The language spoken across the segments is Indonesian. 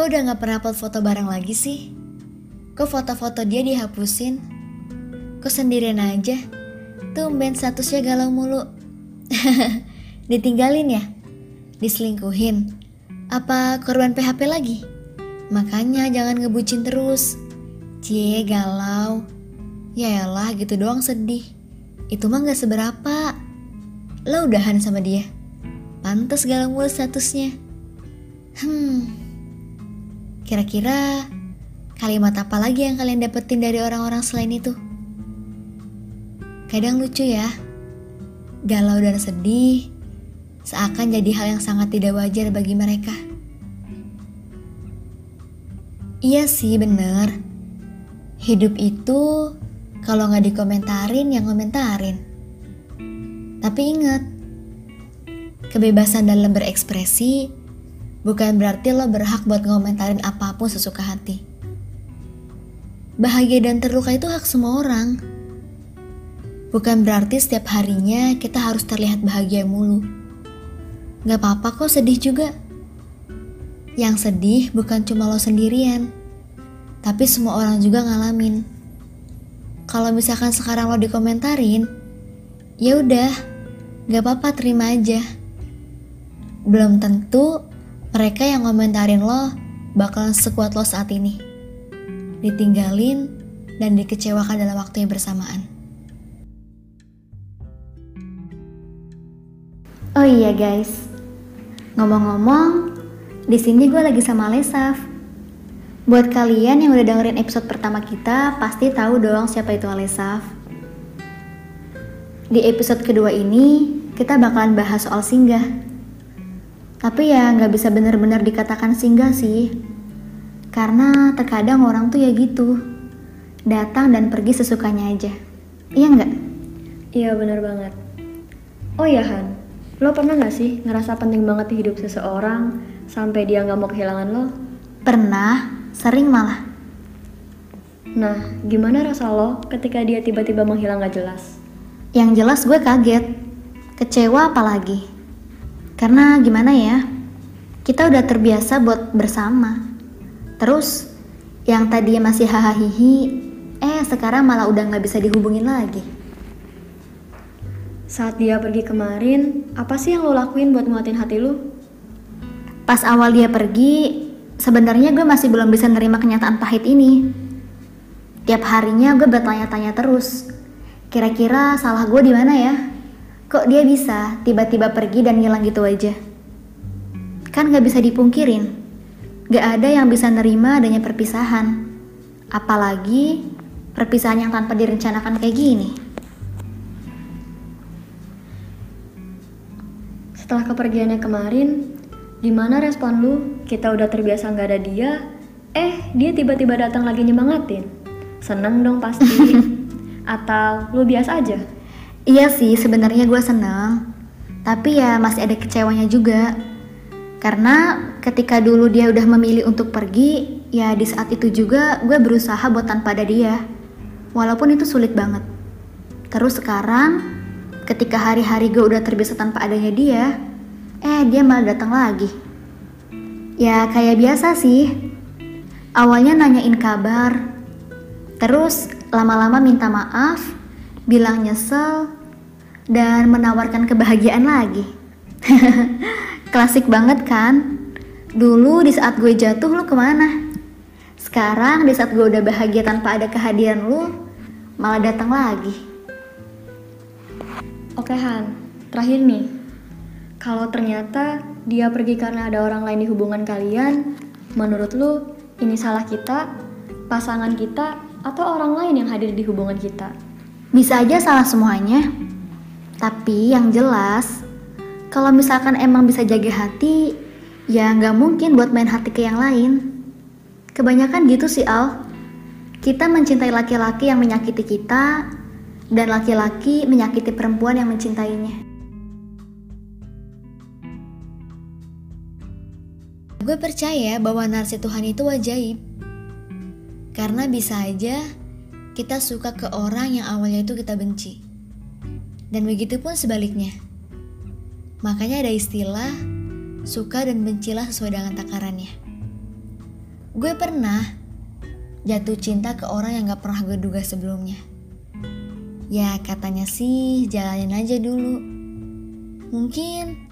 Kok udah gak pernah upload foto bareng lagi sih? Kok foto-foto dia dihapusin? Kok sendirian aja? Tumben statusnya galau mulu. Ditinggalin ya? Diselingkuhin? Apa korban PHP lagi? Makanya jangan ngebucin terus. Cie galau. Yaelah gitu doang sedih. Itu mah gak seberapa. Lo udahan sama dia. Pantes galau mulu statusnya. Hmm. Kira-kira kalimat apa lagi yang kalian dapetin dari orang-orang selain itu? Kadang lucu ya. Galau dan sedih seakan jadi hal yang sangat tidak wajar bagi mereka. Iya sih bener. Hidup itu kalau nggak dikomentarin yang komentarin. Tapi ingat, kebebasan dalam berekspresi bukan berarti lo berhak buat ngomentarin apa pun sesuka hati. Bahagia dan terluka itu hak semua orang. Bukan berarti setiap harinya kita harus terlihat bahagia mulu. Gak apa-apa kok sedih juga. Yang sedih bukan cuma lo sendirian, tapi semua orang juga ngalamin. Kalau misalkan sekarang lo dikomentarin, ya udah, gak apa-apa terima aja. Belum tentu mereka yang komentarin lo bakalan sekuat lo saat ini. Ditinggalin dan dikecewakan dalam waktu yang bersamaan. Oh iya guys, ngomong-ngomong, di sini gue lagi sama Lesaf. Buat kalian yang udah dengerin episode pertama kita, pasti tahu dong siapa itu Alesaf. Di episode kedua ini, kita bakalan bahas soal singgah. Tapi ya nggak bisa benar-benar dikatakan singgah sih. Karena terkadang orang tuh ya gitu. Datang dan pergi sesukanya aja. Iya nggak? Iya bener banget. Oh ya Han, lo pernah gak sih ngerasa penting banget di hidup seseorang sampai dia nggak mau kehilangan lo? Pernah, sering malah. Nah, gimana rasa lo ketika dia tiba-tiba menghilang gak jelas? Yang jelas gue kaget. Kecewa apalagi. Karena gimana ya? Kita udah terbiasa buat bersama. Terus yang tadinya masih hahaha eh sekarang malah udah nggak bisa dihubungin lagi. Saat dia pergi kemarin, apa sih yang lo lakuin buat nguatin hati lo? Pas awal dia pergi, sebenarnya gue masih belum bisa nerima kenyataan pahit ini. Tiap harinya gue bertanya-tanya terus, kira-kira salah gue di mana ya? Kok dia bisa tiba-tiba pergi dan ngilang gitu aja? Kan gak bisa dipungkirin, gak ada yang bisa nerima adanya perpisahan. Apalagi perpisahan yang tanpa direncanakan kayak gini. Setelah kepergiannya kemarin, gimana respon lu? Kita udah terbiasa nggak ada dia, eh dia tiba-tiba datang lagi nyemangatin. Seneng dong pasti. Atau lu biasa aja? Iya sih, sebenarnya gue seneng. Tapi ya masih ada kecewanya juga. Karena ketika dulu dia udah memilih untuk pergi, ya di saat itu juga gue berusaha buat tanpa ada dia. Walaupun itu sulit banget. Terus sekarang, ketika hari-hari gue udah terbiasa tanpa adanya dia, eh dia malah datang lagi. Ya kayak biasa sih. Awalnya nanyain kabar, terus lama-lama minta maaf, bilang nyesel, dan menawarkan kebahagiaan lagi. Klasik banget kan? Dulu di saat gue jatuh lu ke mana? Sekarang di saat gue udah bahagia tanpa ada kehadiran lu, malah datang lagi. Oke Han, terakhir nih. Kalau ternyata dia pergi karena ada orang lain di hubungan kalian, menurut lu ini salah kita, pasangan kita, atau orang lain yang hadir di hubungan kita? Bisa aja salah semuanya. Tapi yang jelas, kalau misalkan emang bisa jaga hati, ya nggak mungkin buat main hati ke yang lain. Kebanyakan gitu sih Al. Kita mencintai laki-laki yang menyakiti kita, dan laki-laki menyakiti perempuan yang mencintainya. Gue percaya bahwa narsi Tuhan itu ajaib. Karena bisa aja kita suka ke orang yang awalnya itu kita benci. Dan begitu pun sebaliknya. Makanya ada istilah suka dan bencilah sesuai dengan takarannya. gue pernah jatuh cinta ke orang yang gak pernah gue duga sebelumnya. Ya katanya sih jalanin aja dulu. Mungkin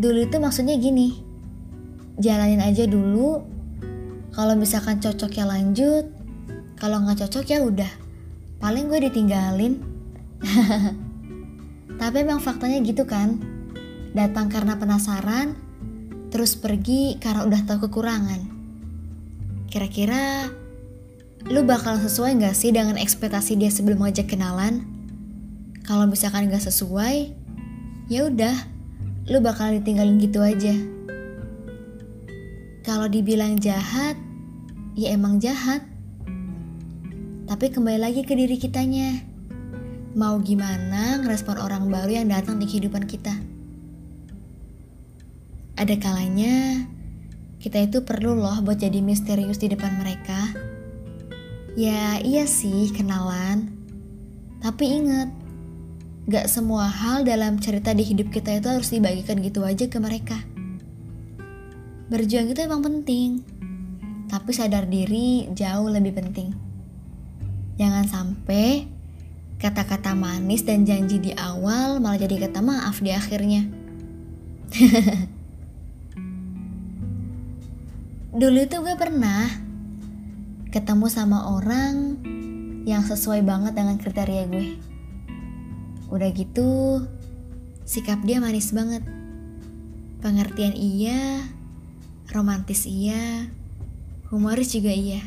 dulu itu maksudnya gini. Jalanin aja dulu. Kalau misalkan cocok ya lanjut. Kalau nggak cocok ya udah. Paling gue ditinggalin. Tapi emang faktanya gitu kan. Datang karena penasaran, terus pergi karena udah tahu kekurangan. Kira-kira lu bakal sesuai gak sih dengan ekspektasi dia sebelum ngajak kenalan? Kalau misalkan gak sesuai, ya udah, lu bakal ditinggalin gitu aja. Kalau dibilang jahat, ya emang jahat. Tapi kembali lagi ke diri kitanya. Mau gimana ngerespon orang baru yang datang di kehidupan kita? Ada kalanya kita itu perlu loh buat jadi misterius di depan mereka. Ya iya sih kenalan. Tapi inget Gak semua hal dalam cerita di hidup kita itu harus dibagikan gitu aja ke mereka. Berjuang itu emang penting. Tapi sadar diri jauh lebih penting Jangan sampai kata-kata manis dan janji di awal malah jadi kata maaf di akhirnya Dulu itu gue pernah ketemu sama orang yang sesuai banget dengan kriteria gue. Udah gitu, sikap dia manis banget. Pengertian iya, romantis iya, humoris juga iya.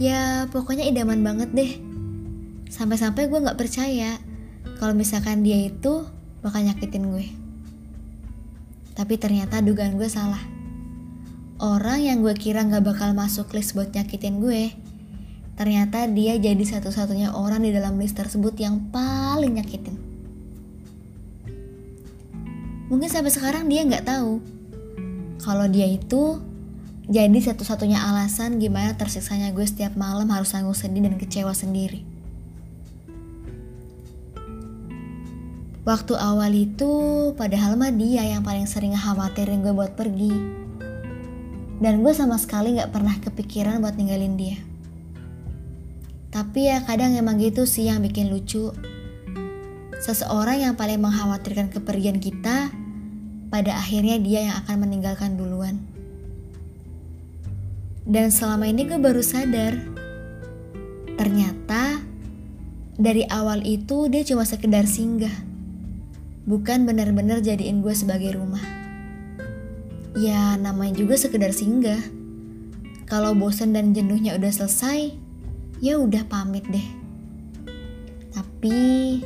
Ya pokoknya idaman banget deh. Sampai-sampai gue gak percaya kalau misalkan dia itu bakal nyakitin gue. Tapi ternyata dugaan gue salah orang yang gue kira gak bakal masuk list buat nyakitin gue, ternyata dia jadi satu-satunya orang di dalam list tersebut yang paling nyakitin. Mungkin sampai sekarang dia nggak tahu kalau dia itu jadi satu-satunya alasan gimana tersiksanya gue setiap malam harus nanggung sedih dan kecewa sendiri. Waktu awal itu, padahal mah dia yang paling sering khawatirin gue buat pergi dan gue sama sekali gak pernah kepikiran buat ninggalin dia. Tapi ya kadang emang gitu sih yang bikin lucu. Seseorang yang paling mengkhawatirkan kepergian kita, pada akhirnya dia yang akan meninggalkan duluan. Dan selama ini gue baru sadar, ternyata dari awal itu dia cuma sekedar singgah. Bukan benar-benar jadiin gue sebagai rumah. Ya namanya juga sekedar singgah. Kalau bosan dan jenuhnya udah selesai, ya udah pamit deh. Tapi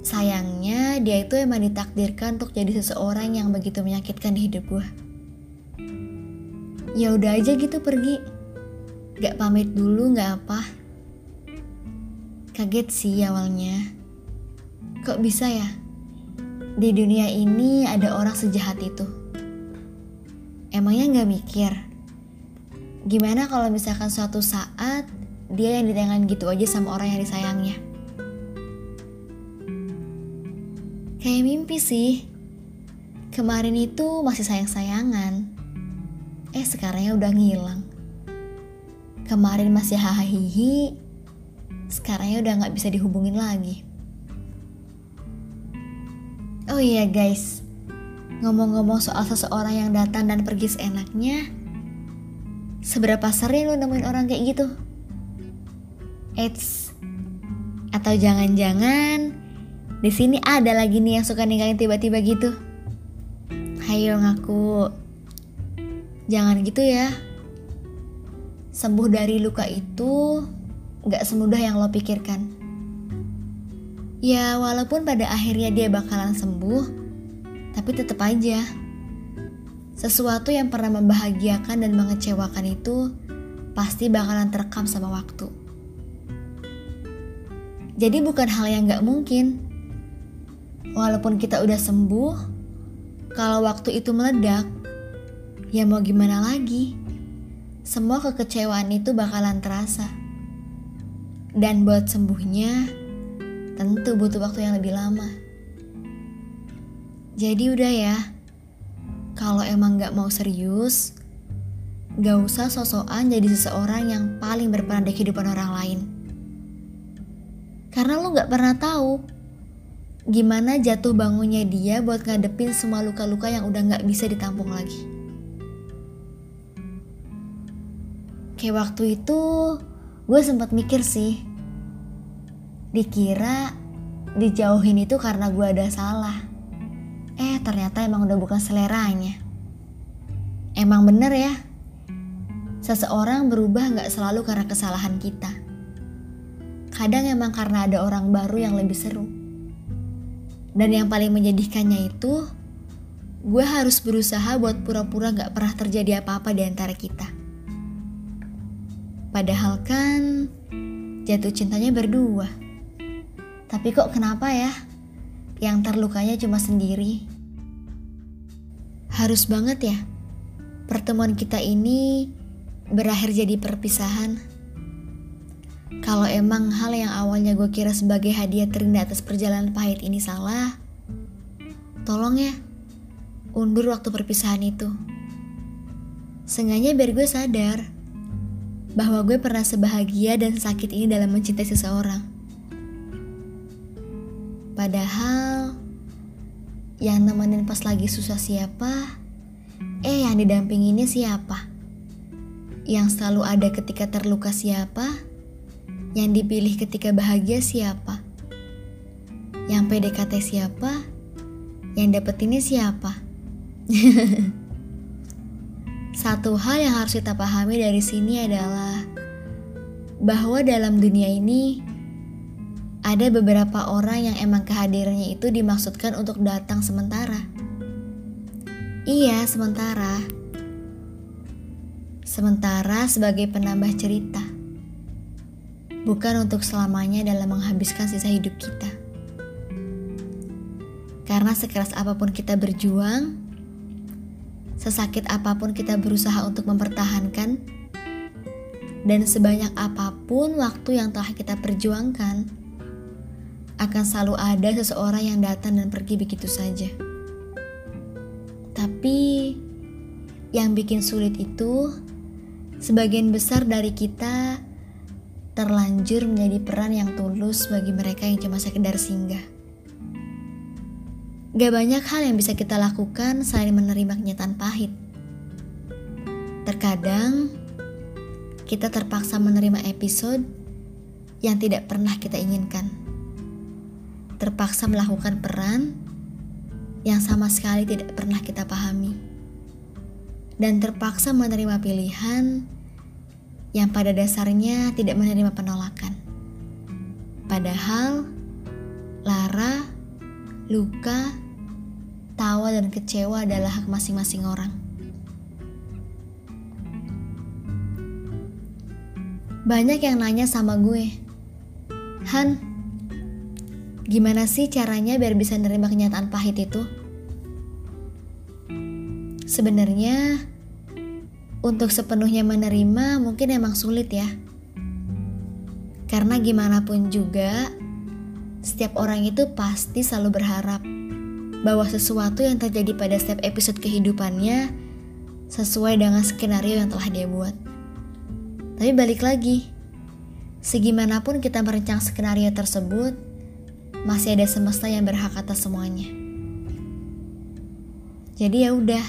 sayangnya dia itu emang ditakdirkan untuk jadi seseorang yang begitu menyakitkan di hidup gue. Ya udah aja gitu pergi. Gak pamit dulu gak apa. Kaget sih awalnya. Kok bisa ya? Di dunia ini ada orang sejahat itu. Emangnya nggak mikir? Gimana kalau misalkan suatu saat dia yang ditengah gitu aja sama orang yang disayangnya? Kayak mimpi sih. Kemarin itu masih sayang-sayangan. Eh sekarangnya udah ngilang. Kemarin masih hahaha sekarangnya udah nggak bisa dihubungin lagi. Oh iya guys, Ngomong-ngomong soal seseorang yang datang dan pergi seenaknya, seberapa sering lo nemuin orang kayak gitu? Eits, atau jangan-jangan di sini ada lagi nih yang suka ninggalin tiba-tiba gitu? Hayo ngaku, jangan gitu ya. Sembuh dari luka itu gak semudah yang lo pikirkan. Ya, walaupun pada akhirnya dia bakalan sembuh, tapi tetap aja, sesuatu yang pernah membahagiakan dan mengecewakan itu pasti bakalan terekam sama waktu. Jadi bukan hal yang gak mungkin. Walaupun kita udah sembuh, kalau waktu itu meledak, ya mau gimana lagi? Semua kekecewaan itu bakalan terasa. Dan buat sembuhnya, tentu butuh waktu yang lebih lama. Jadi udah ya, kalau emang gak mau serius, Gak usah sosokan jadi seseorang yang paling berperan di kehidupan orang lain. Karena lo gak pernah tahu gimana jatuh bangunnya dia buat ngadepin semua luka-luka yang udah gak bisa ditampung lagi. Kayak waktu itu gue sempat mikir sih, dikira dijauhin itu karena gue ada salah. Eh ternyata emang udah bukan seleranya. Emang bener ya, Seseorang berubah gak selalu karena kesalahan kita. Kadang emang karena ada orang baru yang lebih seru. Dan yang paling menyedihkannya itu, gue harus berusaha buat pura-pura gak pernah terjadi apa-apa di antara kita. Padahal kan jatuh cintanya berdua. Tapi kok kenapa ya? Yang terlukanya cuma sendiri. Harus banget ya. Pertemuan kita ini berakhir jadi perpisahan. Kalau emang hal yang awalnya gue kira sebagai hadiah terindah atas perjalanan pahit ini salah, tolong ya, undur waktu perpisahan itu. Sengaja biar gue sadar bahwa gue pernah sebahagia dan sakit ini dalam mencintai seseorang. Padahal yang nemenin pas lagi susah siapa? Eh yang didampinginnya siapa? Yang selalu ada ketika terluka siapa? Yang dipilih ketika bahagia siapa? Yang PDKT siapa? Yang dapet ini siapa? Satu hal yang harus kita pahami dari sini adalah bahwa dalam dunia ini ada beberapa orang yang emang kehadirannya itu dimaksudkan untuk datang sementara. Iya, sementara sementara sebagai penambah cerita, bukan untuk selamanya dalam menghabiskan sisa hidup kita. Karena sekeras apa pun kita berjuang, sesakit apa pun kita berusaha untuk mempertahankan, dan sebanyak apa pun waktu yang telah kita perjuangkan, akan selalu ada seseorang yang datang dan pergi begitu saja. Tapi yang bikin sulit itu Sebagian besar dari kita terlanjur menjadi peran yang tulus bagi mereka yang cuma sekedar singgah. Gak banyak hal yang bisa kita lakukan selain menerima kenyataan pahit. Terkadang, kita terpaksa menerima episode yang tidak pernah kita inginkan. Terpaksa melakukan peran yang sama sekali tidak pernah kita pahami dan terpaksa menerima pilihan yang pada dasarnya tidak menerima penolakan. Padahal lara, luka, tawa, dan kecewa adalah hak masing-masing orang. Banyak yang nanya sama gue, Han, gimana sih caranya biar bisa menerima kenyataan pahit itu? Sebenarnya untuk sepenuhnya menerima mungkin emang sulit ya. Karena gimana pun juga setiap orang itu pasti selalu berharap bahwa sesuatu yang terjadi pada setiap episode kehidupannya sesuai dengan skenario yang telah dia buat. Tapi balik lagi, segimanapun kita merancang skenario tersebut, masih ada semesta yang berhak atas semuanya. Jadi ya udah,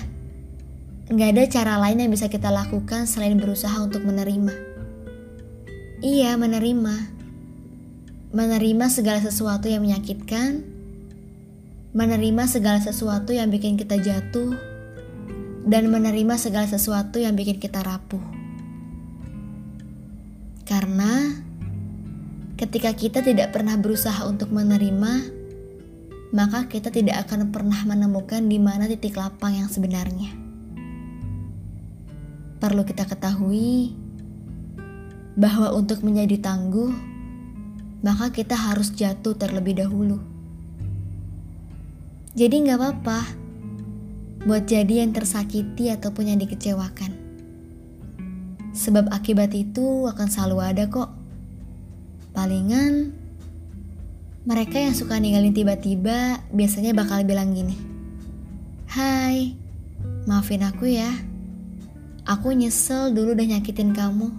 Nggak ada cara lain yang bisa kita lakukan selain berusaha untuk menerima. Iya, menerima. Menerima segala sesuatu yang menyakitkan, menerima segala sesuatu yang bikin kita jatuh, dan menerima segala sesuatu yang bikin kita rapuh. Karena ketika kita tidak pernah berusaha untuk menerima, maka kita tidak akan pernah menemukan di mana titik lapang yang sebenarnya perlu kita ketahui bahwa untuk menjadi tangguh, maka kita harus jatuh terlebih dahulu. Jadi nggak apa-apa buat jadi yang tersakiti ataupun yang dikecewakan. Sebab akibat itu akan selalu ada kok. Palingan mereka yang suka ninggalin tiba-tiba biasanya bakal bilang gini. Hai, maafin aku ya Aku nyesel dulu udah nyakitin kamu.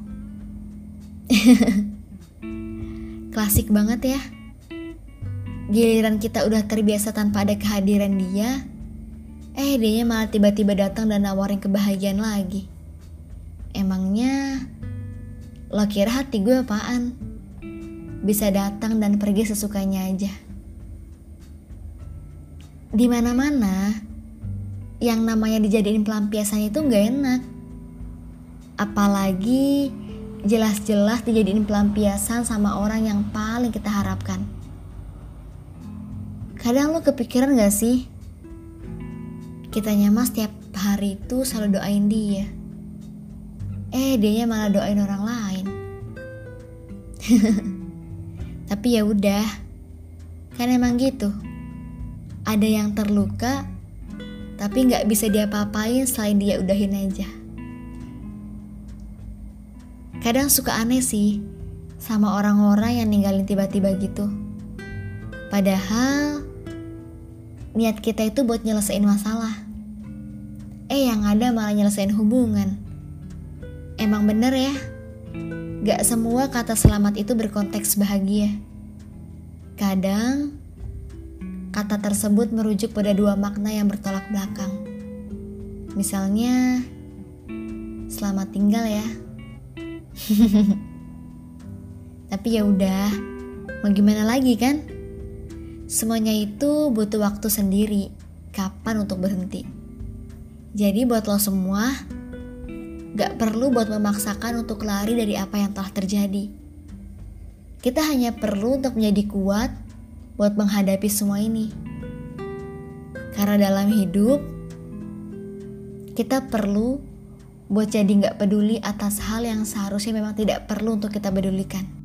Klasik banget ya. Giliran kita udah terbiasa tanpa ada kehadiran dia, eh dia malah tiba-tiba datang dan nawarin kebahagiaan lagi. Emangnya lo kira hati gue apaan? Bisa datang dan pergi sesukanya aja. Di mana-mana, yang namanya dijadiin pelampiasan itu nggak enak Apalagi jelas-jelas dijadiin pelampiasan sama orang yang paling kita harapkan. Kadang lu kepikiran gak sih? Kita mas tiap hari itu selalu doain dia. Eh, dia malah doain orang lain. Tapi ya udah, kan emang gitu. Ada yang terluka, tapi nggak bisa diapa-apain selain dia udahin aja. Kadang suka aneh sih sama orang-orang yang ninggalin tiba-tiba gitu. Padahal niat kita itu buat nyelesain masalah. Eh yang ada malah nyelesain hubungan. Emang bener ya? Gak semua kata selamat itu berkonteks bahagia. Kadang kata tersebut merujuk pada dua makna yang bertolak belakang. Misalnya, selamat tinggal ya. Tapi ya udah, mau gimana lagi kan? Semuanya itu butuh waktu sendiri. Kapan untuk berhenti? Jadi buat lo semua, gak perlu buat memaksakan untuk lari dari apa yang telah terjadi. Kita hanya perlu untuk menjadi kuat buat menghadapi semua ini. Karena dalam hidup, kita perlu buat jadi nggak peduli atas hal yang seharusnya memang tidak perlu untuk kita pedulikan.